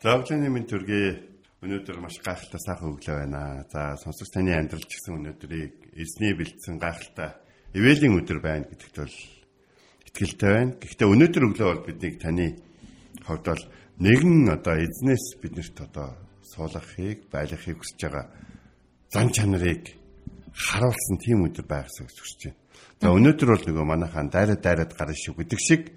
За өглөөний мэнд төргий. Өнөөдөр маш гайхалтай сайхан өглөө байна. За сонсогч таны амьдрал ч гэсэн өнөөдрийг эзний бэлдсэн гайхалтай ивэлийн өдөр байна гэдэгт бол итгэлтэй байна. Гэхдээ өнөөдөр өглөө бол биднийг таны хувьд бол нэгэн одоо эзнээс биднэрт одоо суулгахыг, байлгахыг хүсэж байгаа зан чанарыг харуулсан тийм өдөр байгаасаа гэж хүсэж байна. За өнөөдөр бол нөгөө манайхаа дайраад дайраад гарна шүү гэдэг шиг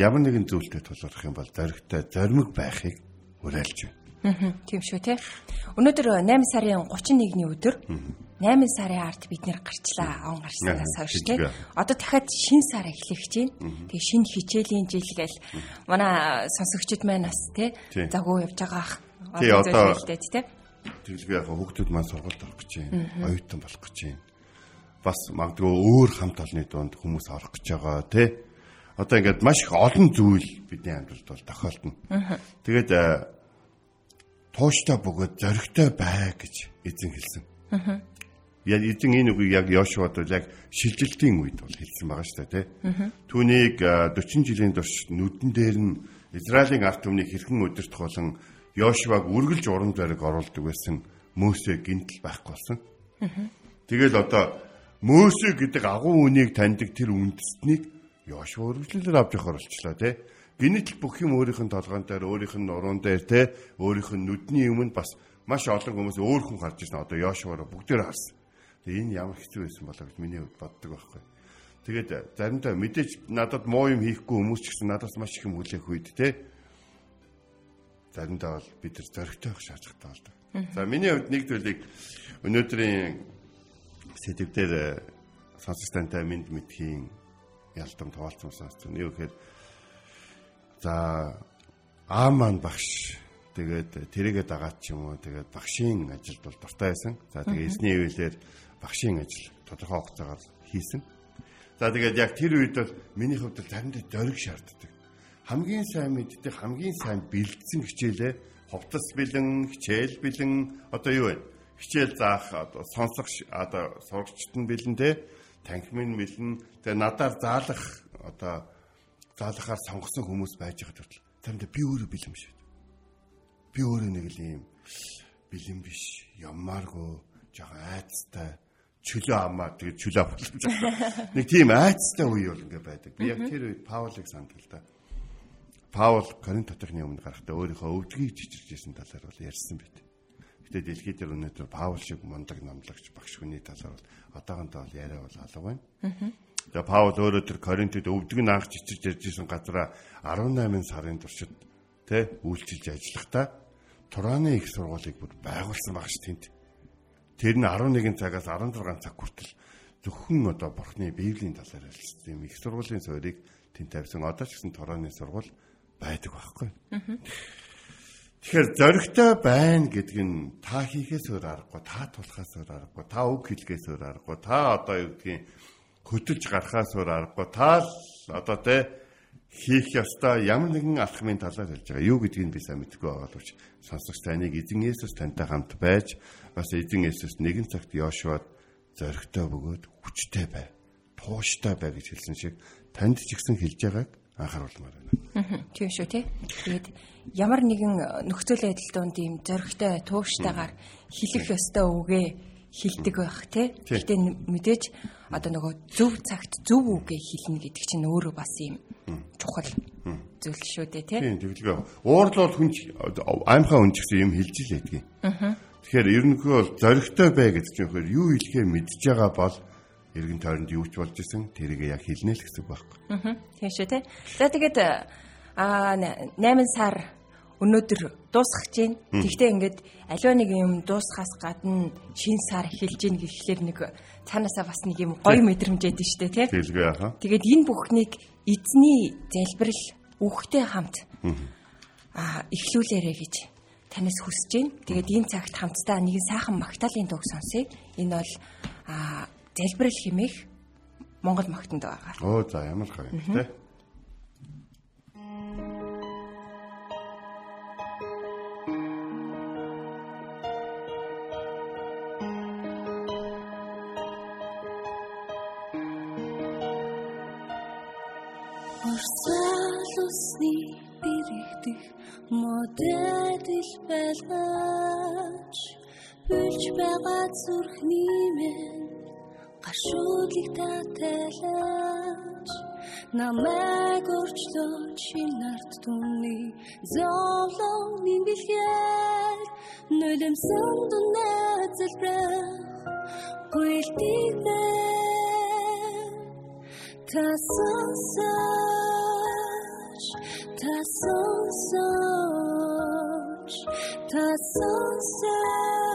ямар нэгэн зүйлтэй тулгарх юм бол зоригтой зоримог байхыг уриалж байна. Аа тийм шүү те. Өнөөдөр 8 сарын 31-ний өдөр 8 сарын ард бид нэр гарчлаа. Он гарснаас хойш те. Одоо дахиад шин сар эхлэх гэж байна. Тэгээ шин хичээлийн жил гээл манай сонсогчид маань бас те загуу явж байгаа ах. Тий одоо те. Тэгэл би яг хүүхдүүд маань сургуульд орох гэж байна. Оюутан болох гэж байна. Бас магадгүй өөр хамт олонны дунд хүмүүс орох гэж байгаа те одоо ингээд маш их олон зүйл бидний амьдралд бол тохиолдно. Тэгээд э, тууштай бөгөөд зоригтой бай гэж эзэн хэлсэн. Яг эзэн энэ үгийг яг Йошуад бол яг шилжилтийн үед бол хэлсэн байгаа шүү дээ, тий. Түүнийг 40 э, жилийн турш нүдэн дээр нь Израилийн ард түмнийг хэрхэн өдөртөх болон Йошуаг үргэлж урам зориг оруулдаг байсан Мөсө гинтл байхгүй болсон. Тэгэл одоо Мөсө гэдэг агуу үнийг таньдаг тэр үндэстнийг Йошуа үргэлжлэлээр авч явахаар болчлоо тий. Гинэтэл бүх юм өөрийнх нь толгоон дээр, өөрийнх нь нуруунд дээр тий, өөрийнх нь нүдний өмнө бас маш олон хүмүүс өөр хүн гарч ирсэн. Одоо Йошуараа бүгдээр харсан. Тэгээ энэ ямар хэцүү байсан болоо гэж миний хувьд боддог байхгүй. Тэгээд заримдаа мэдээж надад муу юм хийхгүй хүмүүс ч гэсэн надаас маш их юм хүлээх үед тий. Заримдаа бол бид нар зөрөгтэй байх шаардлагатай болдог. За миний хувьд нэг зүйлийг өнөөдрийн сэдвээр сонсогч тантай мэд мэдхийн ялдам тоолцсон сонссон. Юу гэхээр за аа маань багш тэгээд тэрийгэ дагаад ч юм уу тэгээд багшийн ажилд бол дуртай байсан. За тэгээд эсний хөвлөөр багшийн ажил тодорхой хугацаагаар хийсэн. За тэгээд яг тэр үед бол миний хувьд заримдаа дөрөг шаарддаг. Хамгийн сайн мэддэг, хамгийн сайн бэлдсэн хичээлээ ховтос бэлэн, хичээл бэлэн одоо юу вэ? Хичээл заах одоо сонсох одоо сурагчт нь бэлэн те танхимын мэлэн тэгээ надаар заалах одоо заалахаар сонгосон хүмүүс байж байгаа төрөл. Тамда би өөрөө бэлэм шүү. Би өөрөө нэг л юм бэлэм биш, яммааргүй, жоо айцтай чөлөө амаа тэгээ чөлөө болж нэг тийм айцтай үе бол ингээ байдаг. Би яг тэр үед Паулыг сандал та. Паул Коринт хотын өмнө гарахдаа өөрийнхөө өвдгийг жижирж ирсэн талаар бол ярьсан байт. Гэтэ дэлхийд дээр өнөөдөр Паул шиг мундаг номлогч багш хүний талаар бол одоогондоо бол яриа бол алга байна. Тэгээ Паул өөрөө тэр Коринтод өвдөг наах чичирж ярьж исэн газараа 18 сарын туршид тэ үйлчилж ажиллахдаа Тураны их сургуулийг бүр байгуулсан баг ш тэнд. Тэр нь 11 цагаас 16 цаг хүртэл зөвхөн одоо бурхны библийн талаар хэлсэн юм их сургуулийн суурийг тэнд тавьсан. Одоо ч гэсэн Тураны сургууль байдаг байхгүй. Тэгэхээр зоригтой байна гэдг нь та хийхээс өөр аргагүй, та тулахаас өөр аргагүй, та үг хэлгээс өөр аргагүй, та одоо юу гэдгийг хөдөлж гарахаас өөр аргагүй, та л одоо тэ хийх ёстой ямар нэгэн алхмын талаар хэлж байгаа. Юу гэдгийг би сайн мэдэхгүй байгаа боловч сонсогч таныг эзэн Есүс тантай хамт байж бас эзэн Есүс нэгэн цагт Йошуад зоригтой бөгөөд хүчтэй бай, тууштай бай гэж хэлсэн шиг танд ч ихсэн хэлж байгааг анхааруулмаар байна. Аа тийм шүү тий. Тэгээд ямар нэгэн нөхцөл байдал донд ийм зөрөгтэй тууштайгаар хэлэх ёстой үгээ хилдэг байх тий. Гэхдээ мэдээж одоо нөгөө зөв цагт зөв үгээ хэлнэ гэдэг чинь өөрөө бас ийм чухал зүйл шүү дээ тий. Тийм тэгэлгүй. Уурлал хүн аимхаа хүн ч гэсэн юм хэлж л ядгийг. Аа. Тэгэхээр ерөнхийдөө бол зоригтой бай гэдэг чинь юу хэлэхээ мэдж байгаа бол эргэн тойронд юу ч болж исэн тэрийг яг хэлнэ л гэсэн байхгүй. Аа. Тийм шүү те. За тэгээд аа 8 сар өнөөдөр дуусгах байна. Тэгвэл ингээд аливаа нэг юм дуусхаас гадна шин сар эхэлж гин гэхлээр нэг цаанаасаа бас нэг юм гоё мэдрэмжээд нь штэ тий. Тэгэлгүй яхаа. Тэгээд энэ бүхнийг эзний залбирал үхтэй хамт аа эхлүүлээрэ гэж танаас хүсэж байна. Тэгээд энэ цагт хамтдаа нэгэн сайхан магтаалын дууг сонсъё. Энэ бол а залбирал хэмээх Монгол магтанд байгаа. Оо за ямар гоё юм те. Орсалусны бэрэгдэх модэдэл байлгаач Бүлж байгаа зүрхний мэн Aszudlik tatelacz Na megorcsdó csinárt tunni Zoló ninbilhér Nödem szondó nezelbrach Poiltikbe Tasszonszás Tasszonszás Tasszonszás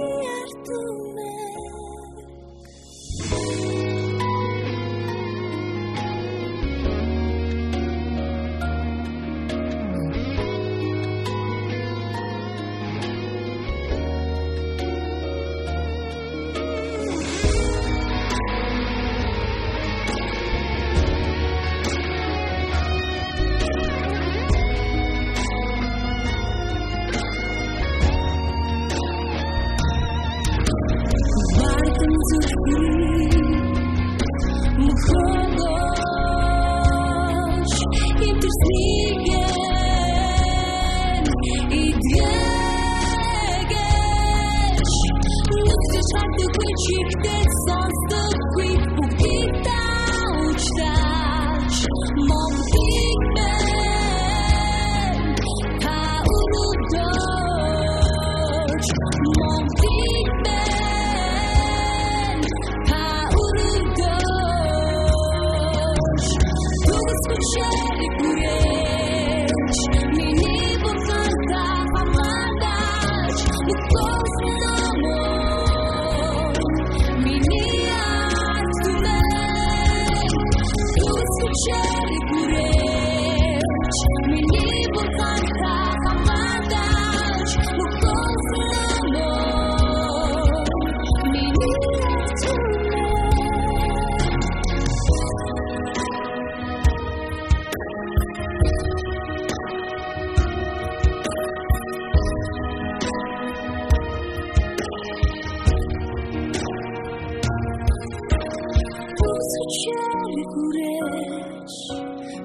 Şerif ureş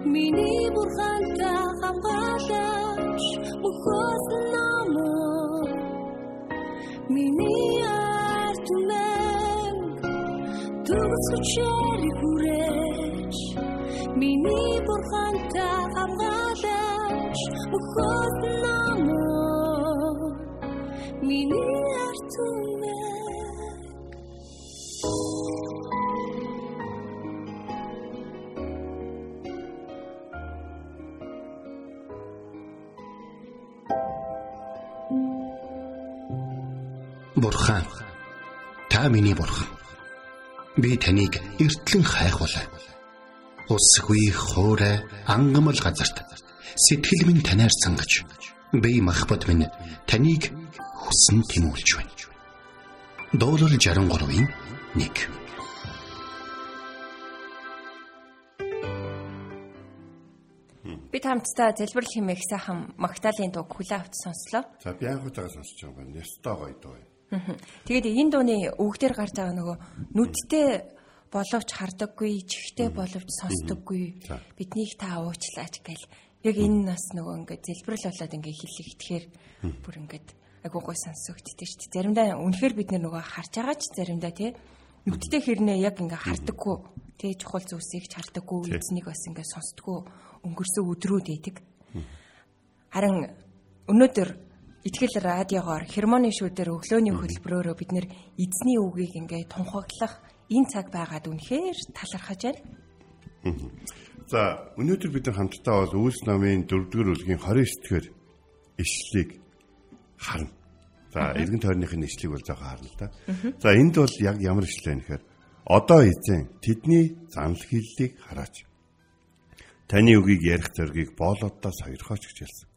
Mini burhalta hapadaş Bu hosn amor Mini artumen Tugusu şerif ureş Mini burhalta hapadaş Bu hosn Би таныг эртлэн хайхвалаа. Усгүй хоорой ангамл газарт сэтгэл минь танаар сангаж би махбат минь таныг хүсн тимүүлж байна. Дуулал 63-ийн 1 Бид хамтдаа залбирал хэмээх сайхан магтаалын дуу хүлээ авч сонслоо. За би анхуйтайгаа сонсож байгаа юм. Ястой гоё дуу. Тэгээд энэ дууны өгдөр гарч байгаа нөгөө нүдтэй боловч хардаггүй, чихтэй боловч сонсдоггүй. Биднийг та уучлаач гэл. Яг энэ нас нөгөө ингээд залбирал болоод ингээд хэлэх тэгэхээр бүр ингээд айгуу гой сонсогддээ шүү дээ. Заримдаа үнэхээр бид нөгөө харж байгаа ч заримдаа тий нүдтэй хэрнээ яг ингээд хардаггүй. Тий чухал зүйлсийг ч хардаггүй, эзнийг бас ингээд сонсдоггүй өнгөрсөн өдрүүд идэг. Харин өнөөдөр Итгэл радиогоор хермоны шүүдэр өглөөний хөтөлбөрөөрөө бид нэр эзний үгийг ингээ тунхаглах энэ цаг байгаад үнэхээр талархаж байна. За өнөөдөр бид нар хамтдаа бол Үлс намын 4-р бүлгийн 29-р ишлэлийг харна. За эргэн тойрныхын ишлэлийг бол зөөхөн харна л да. За энд бол яг ямар ишлэл вэ гэхээр одоо эзэн тэдний занл хиллийг хараач. Таны үгийг ярих зоргийг боолоддоо сойрхооч гэж хэлсэн.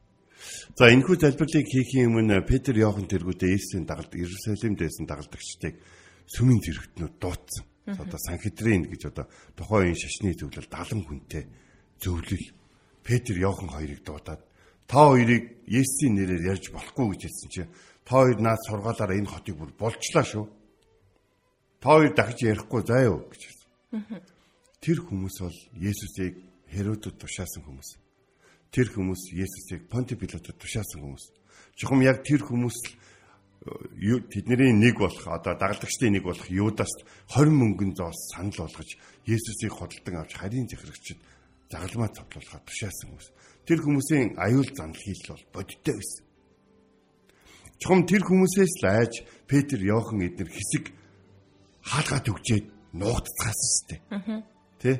За энэхүү залбирлыг хийхийн өмнө Петр Иохан тэргүүтээ Иесусийн дагалд Иерусалимд байсан дагалдагчдыг сүмийн зэрэгтнүүд дуудсан. Одоо Санхедрин гэж одоо тухайн үеийн шашны төвлөл 70 хүнтэй зөвлөл Петр Иохан хоёрыг дуудаад та хоёрыг Есүсийн нэрээр ярьж болохгүй гэж хэлсэн чинь та хоёр наад сургаалаараа энэ хотыг бүр болчлаа шүү. Та хоёр дахиж ярихгүй юу гэж хэлсэн. Тэр хүмүүс бол Есүсийг Херодод тушаасан хүмүүс тэр хүмүүс Есүсийг Понти Пилотод тушаасан хүмүүс. Жохом яг тэр хүмүүс э, тэдний нэг болох одоо дагалдагчдын нэг болох Юдаст 20 мөнгөн зоос санал болгож Есүсийг хөдөлтөн авч харийн захирагчид загалмаа цоглуулахад тушаасан хүмүүс. Тэр хүмүүсийн аюул занал хийл бол бодиттой байсан. Чухам тэр хүмүүсээс л айж Петр, Иохан эднэр хэсэг хаалгаад өгчээд нуугдцгаасан шүү дээ. Тэ?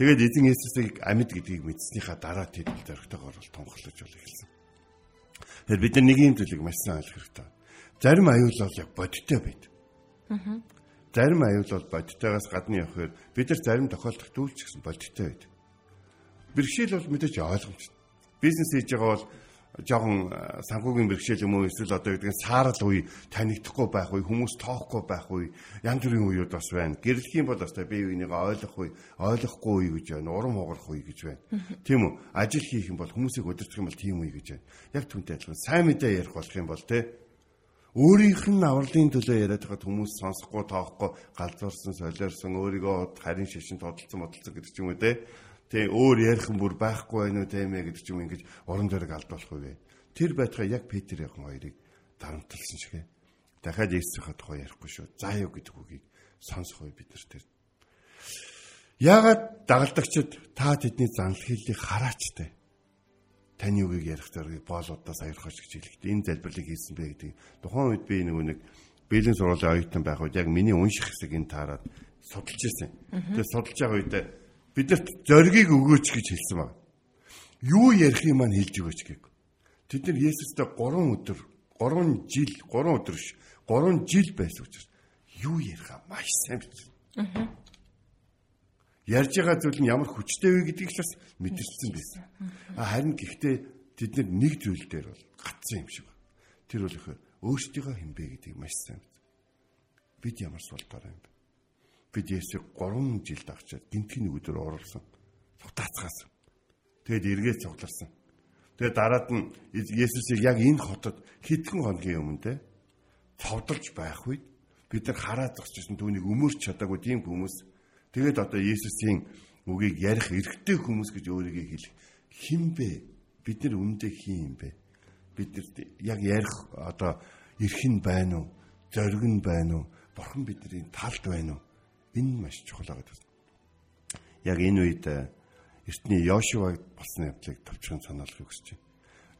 Тэгээд эзэн Есүсийг амьд гэдгийг мэдснийхаа дараа тэд зоригтойгоор бол тунхаглаж бол эхэлсэн. Тэгэхээр бид нар нэг юм зүйлийг маш сайн ойлгох хэрэгтэй. Зарим аюул бол яг бодиттой байд. Аа. Зарим аюул бол бодиттойгоос гадна явахаар бид нар зарим тохиолдолд дүүлч гэсэн бодиттой байд. Бэрхшээл бол мэдээж ойлгомжтой. Бизнес хийж байгаа бол жоохон санхүүгийн бэрхшээл юм уу эсвэл одоо гэдэг нь саарал үе танигдахгүй байх үе хүмүүс тоохгүй байх үе янз бүрийн үеуд бас байна. Гэрлэх юм бол бас бие биенийг ойлгох үе, ойлгохгүй үе гэж байна. Урам хугарах үе гэж байна. Тийм үү? Ажил хийх юм бол хүмүүсийг удирдах юм бол тийм үе гэж байна. Яг түнтэй адилхан сайн мэдээ ярих болох юм бол те өөрийнх нь авралын төлөө яриад хахад хүмүүс сонсохгүй тоохгүй галзуурсан солиорсон өөрийгөө харин шишин тодолцсон бодолцсон гэдэг ч юм уу те Тэ өөр ярих юм бүр байхгүй байх уу тийм ээ гэдэг ч юм ингэж уран зориг алдуулах үгүй. Тэр байтугай яг Петр яхан хоёрыг дарамтлсан шигэ. Дахиад Есүсийнхаа тухай ярихгүй шүү. За юу гэдэг үгийг сонсох үе бид нар тэр. Яагаад дагалдагчид та тэдний занл хэллийг хараач тэ. Таны үгийг ярих зоргийг боолуудаас аярхаж гэж хэлэхдээ энэ залбирлыг хийсэн бэ гэдэг. Тухайн үед би нөгөө нэг бэлэн сургуулийн оюутан байх үед яг миний унших хэсгийг таарад судалж ирсэн. Тэгээд судалж байгаа үед бидэрт зоригийг өгөөч гэж хэлсэн баг. Юу ярих юм маань хэлж өгөөч гэх. Тэд нар Есүстэй 3 өдөр, 3 жил, 3 өдөр ш, 3 жил байсан учраас юу ярихаа маш сайн бичсэн. Аа. Ярьж байгаа зүйл нь ямар хүчтэй вэ гэдгийг бас мэдэрсэн байсан. Харин гэхдээ тэд нэг зүйл дээр бол гацсан юм шиг байна. Тэр бол ихэ өөрсдийнхөө хинбэ гэдгийг маш сайн. Бид ямар суултаар юм бэ? Бид Есүсийг 3 жил дагчаад гинтгийн өдөр оруулсан. Цугтаацгаасан. Тэгэд эргээд цугларсан. Тэгээд дараад нь Есүсийг яг энэ хотод хэдхэн хоногийн өмнө те цовдолж байх үед бид нар хараад зогсчихсон түүнийг өмөрч чадаагүй тийм хүмүүс тэгээд одоо Есүсийн үгийг ярих эрхтэй хүмүүс гэж өөрийгөө хэлэх хин бэ? Бид нар үндэ хин юм бэ? Бид нар яг ярих одоо эрх нь байна уу? Зориг нь байна уу? Бурхан бидний талд байна уу? Энэ маш чухал байгаа гэсэн. Яг энэ үед э, эртний Йошуа болсон явдлыг товчхон санаалахыг хүсэж байна.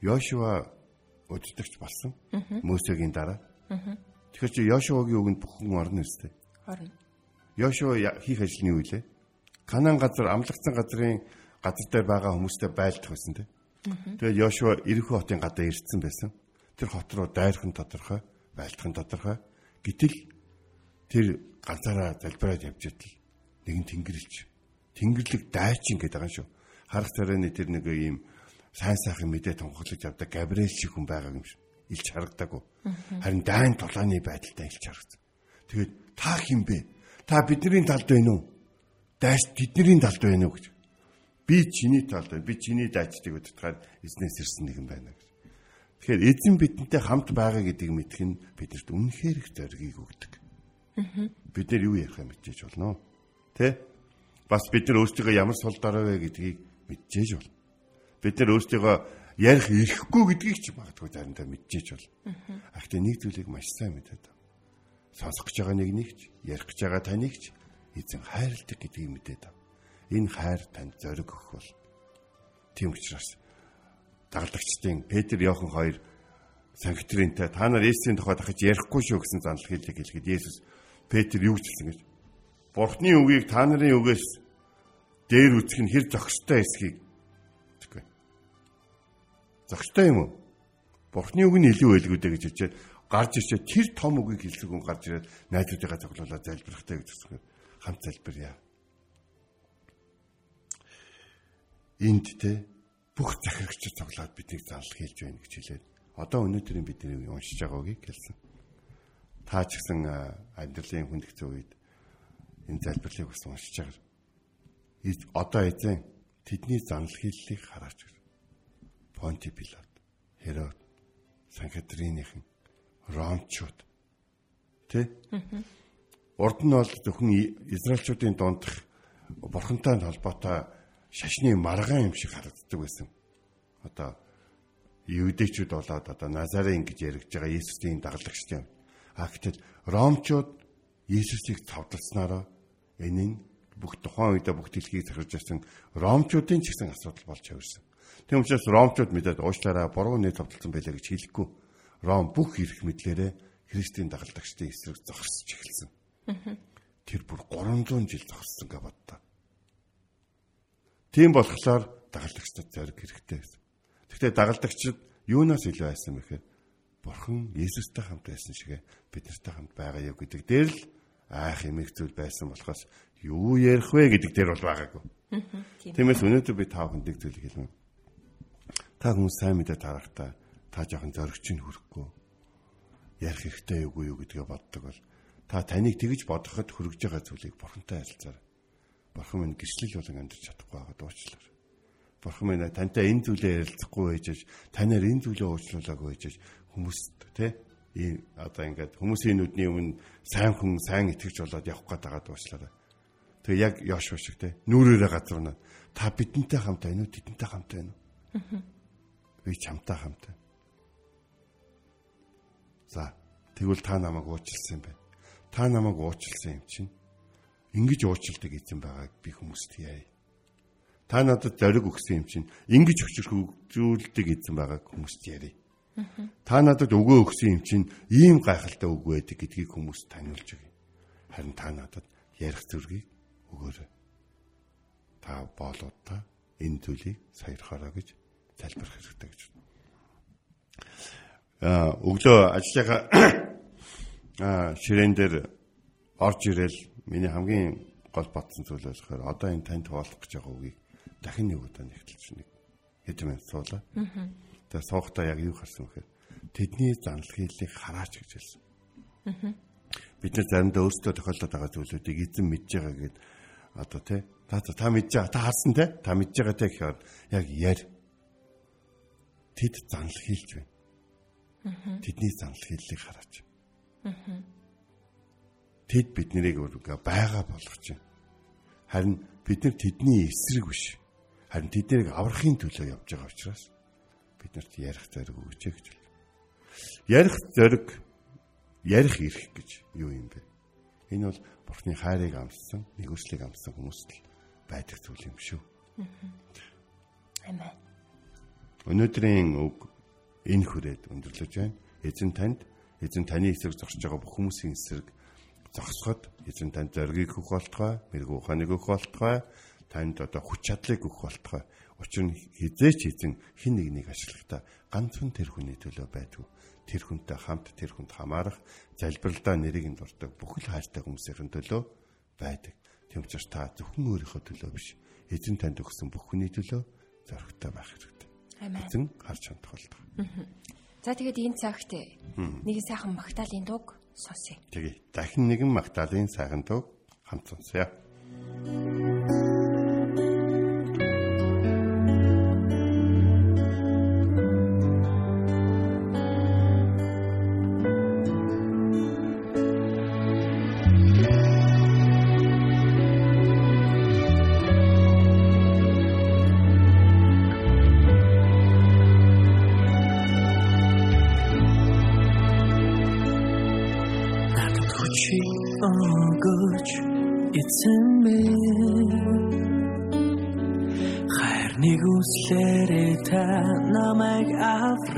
Йошуа өдөртөгч болсон. Мөсегийн дараа. Тэгэхээр чи Йошуагийн үгэнд бүх хүн орно үстэй. Орно. Йошуа хийх ажлын үе лээ. Канаан газар амлагдсан газрын газар дээр байгаа хүмүүстэй байлдах байсан тийм. Тэгээд Йошуа Иерихо хотын гадаа ирсэн байсан. Тэр хот руу дайрхан тодорхой, байлдахын тодорхой. Гэтэл тэр ганцаараа залбираад явж идэл нэгэн тэнгэрлж тэнгэрлэг дайчин гэдэг байгаа шүү. Харах царайны тэр нэг ийм сайн сайхан мэдээ тунхаглаж явдаг Габриэл шиг хүн байгаа юм шиг илч харагдаагүй. Харин дайн тулааны байдалтай илч харагдсан. Тэгээд та хин бэ? Та бидний талд байна уу? Дайс тэдний талд байна уу гэж. Би чиний талд байна. Би чиний дайчдыг удирдахаар эзнээс ирсэн нэгэн байна гэж. Тэгэхээр эзэн бидэнтэй хамт байгаа гэдгийг мэдэх нь бидэрт үнэхээр их зориг өгдөг. Бид нэр юу ярих юм мэдчихэж болно. Тэ? Бас бид нар өөрсдөө ямар сул дараа вэ гэдгийг мэдчихэж болно. Бид нар өөрсдөө ярих ирэхгүй гэдгийг ч магадгүй заримдаа мэдчихэж болно. Ахтай нэг зүйлийг маш сайн мэдээд байна. Сонсох гэж байгаа нэг нэгч, ярих гэж байгаа танигч эзэн хайрладаг гэдгийг мэдээд байна. Энэ хайр танд зориг өгөх бол тийм учраас дагалдагчдын Петр Иохан хоёр Санктринтэй та нар Есүсийн тухай дахиж ярихгүй шүү гэсэн занал хэллэг хэлгээд Есүс Петр юу гэсэн гэж Бурхны үгийг та нарын үгээс дээр үсэх нь хэр зохистой эсхийг тэгвэ. Зохистой юм уу? Бурхны үг нь илүү байлгүй дээ гэж хэлчихээд гарч ирчээ тэр том үгийг хэлсэн хүн гарч ирээд найзуудыгаа цуглуулаад залбирахтай гэж хэлсэн. Хамт залбирья. Энд те бүх захирагчид цуглаад биднийг заалал хийлж байна гэж хэлээд одоо өнөөдрийн бидний уншиж байгаа үгийг хэлсэн. Та ч гэсэн амьдралын хүндэгцэн үед энэ залбирлыг бас уншиж байгаа. Одоо эзэн тэдний занал хийллийг хараач гэр. Понти Пилат, Херод, Санкатринийхэн ромчууд тий урд нь бол зөвхөн израилчуудын дундх бурхантай холбоотой шашны маргаан юм шиг харагддаг байсан. Одоо юудэчүүд болоод одоо Назарын гэж яригдж байгаа Есүсийн дагалдагчтай юм. А гэтэл ромчууд Есүсийг цавдалснараа энэ нь бүх тухайн үедээ бүх дэлхийг захирж байсан ромчуудын ч гэсэн асуудал болж явсан. Тийм учраас ромчууд мэдээд уушлаараа буруу нэ цавдалсан байлаа гэж хэлэхгүй Ром бүх эрх мэдлээрээ Христийн дагалдагчдын эсрэг зогсож эхэлсэн. Тэр бүр 300 жил зогссон гэж боддоо. Тийм болохоор дагалдагчдад зориг хэрэгтэй. Гэхдээ дагалдагчид юунаас илүү байсан бэхээр Бурхан Есүстэй хамт байсан шигэ бид нартай хамт байгаа юу гэдэг дээр л айх эмэг зүйл байсан болохоос юу ярих вэ гэдэг дээр бол байгаагүй. Тиймээс өнөөдөр би та бүхэнд нэг зүйлийг хэлмэ. Та хүмүүс сайн мэдээ тарахтаа та жоохон зоригч нь хүрэхгүй ярих хэрэгтэй юу юу гэдгээ боддог бол та таныг тэгж бодоход хөргөж байгаа зүйлийг бурхантай харилцаарай. Бурхан минь гэрчлэл болон амьдарч чадахгүй байгаа дуучлаар. Бурхан минь тантай энэ зүйлээ ярилцахгүй байжж танаар энэ зүйлээ уучлуулаагүй байжж хүмүүст те ийм одоо ингээд хүмүүсийн нүдний өмнө сайн хүн сайн итгэж болоод явах гээд байгаа дуучлаарай. Тэгээ яг Йошуа шиг те нүрээрээ газарна. Та бидэнтэй хамт байна уу? Тэдэнтэй хамт байна уу? Би чамтай хамт байна. За тэгвэл та намайг уучлсан юм байна. Та намайг уучлсан юм чинь ингэж уучилдаг эзэн байгааг би хүмүүст яа. Та надад зориг өгсөн юм чинь ингэж өчрхүүлдэг эзэн байгааг хүмүүст ярив. Та надад өгөө өгсөн юм чинь ийм гайхалтай үг байдаг гэдгийг хүмүүст таниулж өгье. Харин та надад ярих зүргийг өгөөрэй. Та боолуудаа энэ зүйлийг саярхаараа гэж залбирх хэрэгтэй гэж өглөө ажиллагаа ширээн дээр орж ирэл миний хамгийн гол батсан зүйл болохоор одоо энэ танд хуваалцах гэж байгаа үгийг дахин нэг удаа нэгтэлж нэг хэд минут суулаа. Тэгээ суухдаа яг юу харсан вэхээр тэдний занал хийлийг хараач гэж хэлсэн. Бид нар заримдаа өөрсдөө тохиолдоод байгаа зүйлүүдийг эзэн мэдж байгаа гэд одоо тий та та мэдж байгаа та харсан тий та мэдж байгаа тий гэхээр яг яар тэд занал хийлж байна Тэдний занал хийллийг хараач. Тэд биднийг өөргөө байгаа болгож байна. Харин бид нар тэдний эсрэг биш. Харин тэднийг аврахын төлөө явж байгаа учраас биднэрт ярих зориг өгч гэж байна. Ярих зориг ярих эрх гэж юу юм бэ? Энэ бол Бурхны хайрыг амссан, нэгүслийг амссан хүмүүст л байдаг зүйл юм шүү. Амен. Өнөөдрийн үг энэ хүрээд өндөрлөж байна. Эзэн танд эзэн таны эсрэг зогсож байгаа бүх хүмүүсийн эсрэг зогсоход эзэн танд зоригийг өгөх болтугай, мэрэгүү ухааныг өгөх болтугай, танд одоо хүч чадлыг өгөх болтугай. Учир нь хизээч эзэн хин нэгнийг ашиглахдаа ганцхан тэр хүний төлөө байдгүй. Тэр хүнтэй хамт тэр хүнд хамаарах, залбиралдаа нэрийг нь дуртай бүхэл хайртай хүмүүсийн төлөө байдаг. Тийм учраас та зөвхөн өөрийнхөө төлөө биш, эзэн танд өгсөн бүх хүний төлөө зоригтой байх хэрэгтэй. Эзэн харж чадах болдог. За тэгээд энэ цагт нэг сайхан магтаалын дууг сонсъё. Тэгээ дахин нэгэн магтаалын сайхан дуу хамт сонсъё. эзэн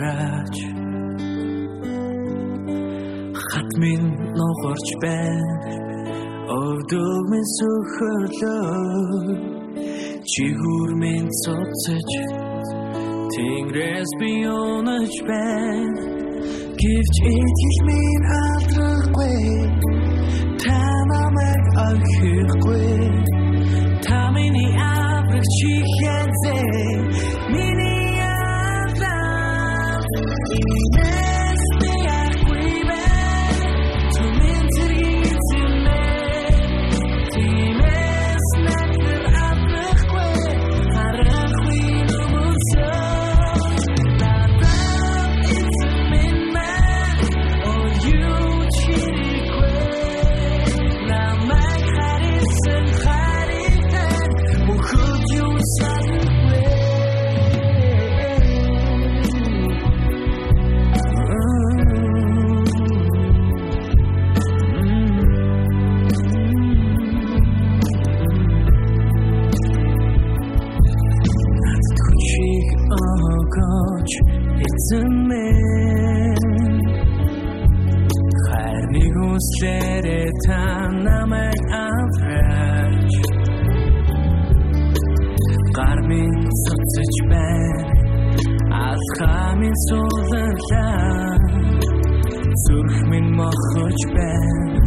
намайг авраач минь ногорч байна. Өвдөг минь сөхөрлөө Чигүр минь цоцож Тэнгэрээс би унаж байна. Гэвч итгэл минь алдрахгүй Та намайг орхихгүй. Та миний аврах чихэнзээ Хайрныг үслээрээ та намайг авраач Гар минь цоцож байна. Алхаа минь сууларлаа Зүрх минь мохож байна.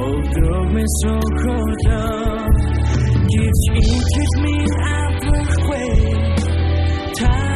Өвдөг минь сөхөрлөө Гэвч итгэл минь аврахгүй. Та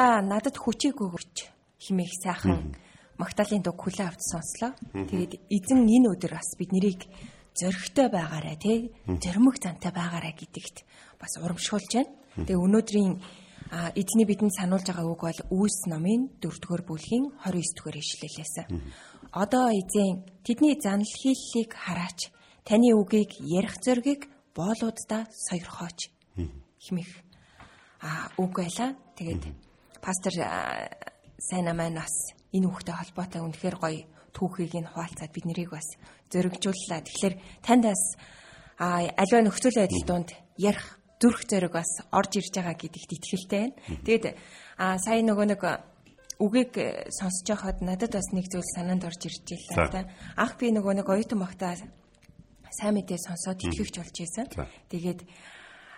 Хамтдаа надад хүчийг өгөөч химээх сайхан Магдалины дуг хүлээ авч сонслоо. Тэгээд эзэн энэ өдөр бас бид нарыг зөрөгтэй байгаарай тий зөрмөг зантай байгаарай гэдэгт бас урамшуулж байна. Тэгээ өнөөдрийн эзний бидэнд сануулж байгаа үг бол Үүс номын 4-р бүлгийн 29-р ишлэлээс. Одоо эзэн тэдний занал хийллийг хараач. Таны үгийг ярих зөргийг боолуудаа сойрхооч. химэх а үг байла. Тэгээд пастор а, сайна маань бас энэ үгтэй холбоотой үнэхээр гоё түүхийг нь хуваалцаад бид нарыг бас зөргижүүллаа. Тэгэхээр танд бас аливаа нөхцөл байдал донд ярих зүрх зэрэг бас орж ирж байгаа гэдэгт итгэлтэй байна. Тэгээд а сая нөгөө нэг үгийг сонсож байхад надад бас нэг зүйл санаанд орж ирж За. илаа та. Анх би нөгөө нэг оюутан багтаа сайн мэдээ сонсоод итгэвч болж исэн. За. Тэгээд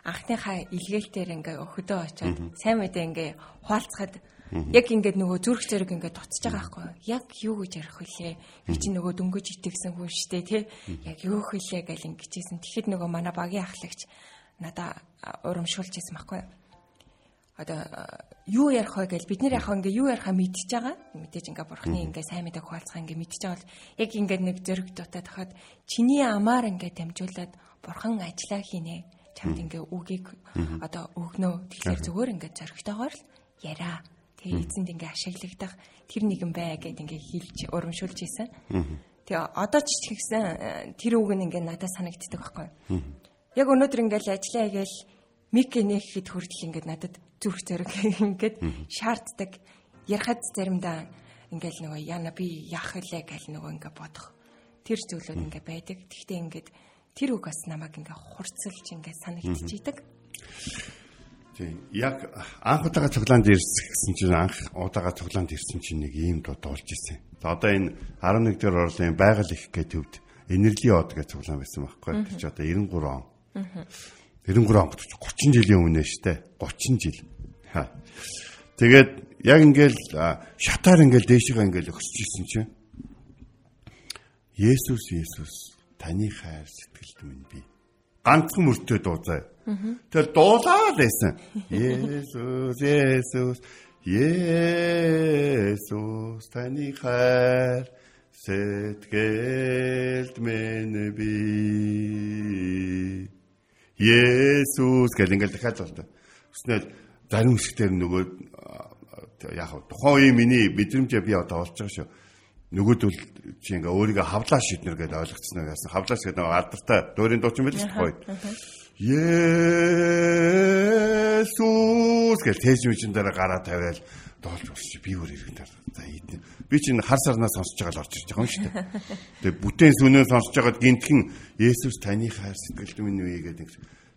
анхныхаа илгээлтээр ингээ хөдөө очоод сайн мэдээ ингээ хуалцахад яг ингээд нөгөө зүрх зэрэг ингээ дуцж байгаа байхгүй? Яг юу гэж ярих вүлээ? Би чи нөгөө дөнгөж итгэсэн хүн дээ, тий? Яг юу хэлээ гэл ингэжсэн. Тэгэхэд нөгөө манай багийн ахлагч надаа урамшуулж исэн байхгүй одоо а, юу ярих вэ гэж бид нэр яг ингээ юу ярихаа мэдчихэж байгаа. Мэдээж ингээ бурхны ингээ сайн мэдээ хуалцах ингээ мэдчихэж байгаа бол яг ингээ нэг зөрг дутаад хахад чиний амаар ингээ дамжуулаад бурхан ажиллаа хийнэ. Чамд ингээ үгийг одоо өгнөө. Тэгэхээр зүгээр ингээ зөргтойгоор л яриа. Тэгээ эзэнд ингээ ашиглагдах тэр нэгэн бай гэд ингээ хэлж урамшуулж исэн. Тэгээ одоо ч ч гэсэн э, тэр үг нь ингээ надад санагддаг байхгүй юу? Яг өнөөдөр ингээл ажиллаа хийгээл мик нэхэд хүртэл ингээд надад зүрх зэрэг ингээд шаарддаг. Ярахад заримдаа ингээл нөгөө яна би яах вэ гэл нөгөө ингээд бодох. Тэр зүйлүүд ингээд байдаг. Гэхдээ ингээд тэр үг бас намайг ингээд хурцлж ингээд санагдчихийдэг. Тийм. Яг анх удаага цуглаанд ирсэн чинь анх удаага цуглаанд ирсэн чинь нэг ийм дуу дуулж ирсэн. За одоо энэ 11 дэх орлын байгаль их гэдэг төвд энерги од гэж цуглаан байсан байхгүй. Тэр чи одоо 93 он. 93 он 30 жилийн өмнө штэ. 30 жил. Тэгээд яг ингээл шатаар ингээл дээшгээ ингээл өсөж ирсэн чинь Есүс Есүс таны хайр сэтгэлд минь би. Ганцхан мөртөө дуудаа. Тэр дуулаад байсан. Есүс Есүс Есүс таны хайр сэтгэлд минь би. Есүс гэл ингээл дахиад болтой. Өснөөл зарим хэсгээр нөгөө яг тухайн үеийн миний мэдрэмжээ би одоо олж байгаа шүү нөгөөдөл чи ингээ өөрийгөө хавлаа шийднэр гэдээ ойлгоцсноо яасан. Хавлаа гэдэг нэг алдартай дуурийн дуучин байл шүү дээ. Есүс гэж тээж мөчн дээр гараа тавиал доолж босч би өөр иргэн дээр. За ийдэн. Би чинь хар сарнаа сонсож байгаа л орж ирж байгаа юм шүү дээ. Тэгээ бүтээн сүнээ сонсож байгаад гинтхэн Есүс таны хайр сэтгэлд минь үе гэдэг.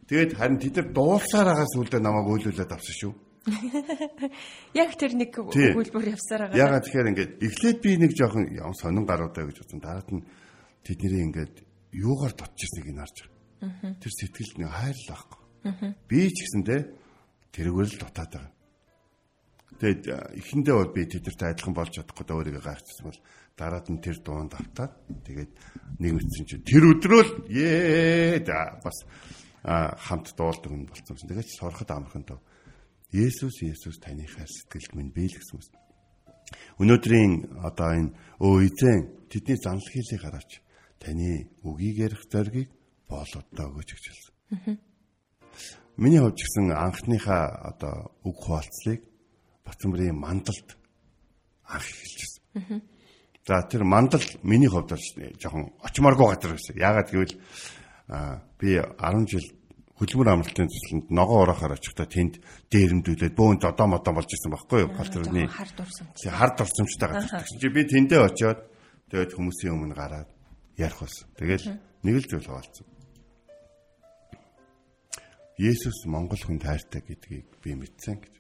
Тэгээд харин тэд нар дуулсаар байгаа сүлдээ намайг өөлүүлээд авсан шүү. Яг тэр нэг үйлбэр явсаар байгаа. Ягаад тэгэхээр ингээд эхлээд би нэг жоохон сонин гаруудаа гэж бодсон. Дараад нь тэдний ингээд юугаар дотчихсныг нь харж байгаа. Тэр сэтгэлд нэг хайрлал байхгүй. Би ч гэсэндээ тэргээр л дутаад байгаа. Тэгээд эхэндээ бол би тэдэртэй адилхан болж чадахгүй даа өөрийгөө гайхчихсан бол дараад нь тэр дуунд автаад тэгээд нэг мэдсэн чинь тэр өдрөө л ээ бас хамт дуулдаг юм болсон. Тэгээд сурахад амархан тав Есүс Есүс таны хайр сэтгэлд минь бий л гэсэн үг. Өнөөдрийн одоо энэ өөйзэн тэдний занл хийлийг хараач. Таны үгийг ярих зоргийг боолодоо өгөөч гэж хэлсэн. Миний хувьд гэсэн анхныхаа одоо үг хуваалцлыг Батцамбарын мандалд анх эхэлжсэн. За тэр мандал миний хувьд бол жоохон очмооргүй газар байсан. Яагаад гэвэл би 10 жил хөдөлмөр амралтын төслөнд ногоо ураахаар очихдаа тэнд дээрэмдүүлээд бөөнд одоо модоо болж ирсэн байхгүй юу? Гал төрний хар дурсамж. Хар дурсамжтай газар. Чи би тэндээ очиод тэгээд хүмүүсийн өмнө гараад ярих болсон. Тэгэл нэг л зүйл хаваалцсан. Есүс Монгол хүн тайртай гэдгийг би мэдсэн гэж.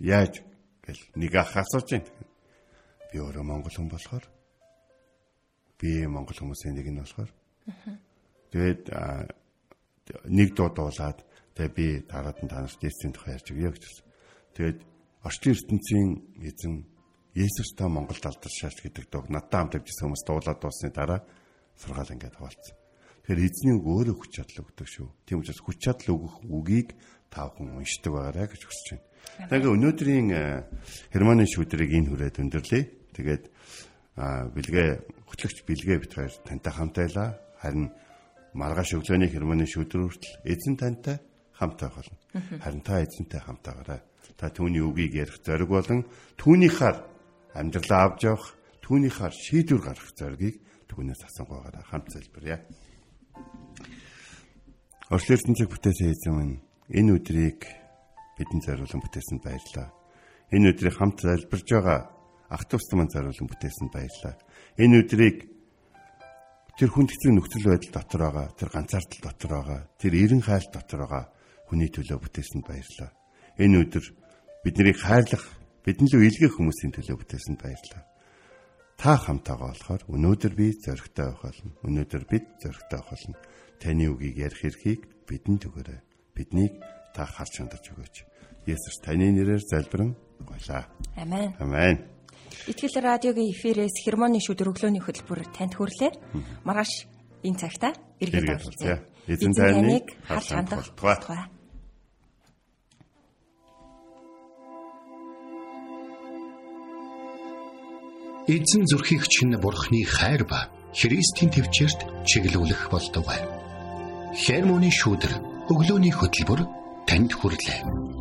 Яаж гэл нэг ах асууж байна. Би өөрөө Монгол хүн болохоор би Монгол хүмүүсийн нэг нь болохоор тэгээд нэг дуу дуулаад тэгээ би дараад нь танаас дээсийн тухай ярьж өгье гэж хэлсэн. Тэгээд орчлын ертөнцийн эзэн Есүс та Монголд алдаршаач гэдэг дуу надтай хамт явжсэн хүмүүс дуулаад дуусны дараа сургаал ингээд хаваалцсан. Тэгэхээр эзний үг өөрөө хүч чадал өгдөг шүү. Тийм учраас хүч чадал өгөх үгийг та бүхэн уншдаг байгаарай гэж хүсэж байна. Тэгэхээр өнөөдрийн Германы шүүдрийг энэ хүрээд өндөрлөе. Тэгээд бэлгээ хөтлөгч бэлгээ бит хоёр тантай хамт байлаа. Харин маргааш өглөөний хермоны шүдэр хүртэл эзэн тантай хамт байх болно. Харин та эзэнтэй хамт байгаарай. Та түүний үгийг ярих зориг болон түүнийхаар амьдралаа авч явах, түүнийхаар шийдвэр гаргах зоригийг түүнээс асуугаараа хамт залбирая. Орчлын цэг бүтээсэн эзэн минь энэ өдрийг бидэнд зориулсан бүтээсэнд баярлалаа. Энэ өдрийг хамт залбирж байгаа ах トゥ ус маань зориулсан бүтээсэнд баярлалаа. Энэ өдрийг тэр хүндэтгэл нөхцөл байдал дотор байгаа, тэр ганцаардал дотор байгаа, тэр эрен хайл дотор байгаа хүний төлөө бүтээсэнд баярлалаа. Энэ өдөр биднийг хайрлах, бидэн лөө илгээх хүмүүсийн төлөө бүтээсэнд баярлалаа. Та хамтаага болохоор өнөөдөр би зоригтой байх болно. Өнөөдөр бид зоригтой байх болно. Таны үгийг ярих эрхийг бидэнд өгөөрэй. Биднийг та харж хандаж өгөөч. Есүс таны нэрээр залбирэн гуйлаа. Амен. Амен. Итгэл радиогийн эфирээс хермоны шүд өглөөний хөтөлбөр танд хүрлээ. Маргааш энэ цагта эргээд оролцъё. Эзэн таныг харж хандах болтугай. Эзэн зүрхийг чинь бурхны хайр ба Христийн төвчөрт чиглүүлэх болдог. Хермоны шүдэр өглөөний хөтөлбөр танд хүрлээ.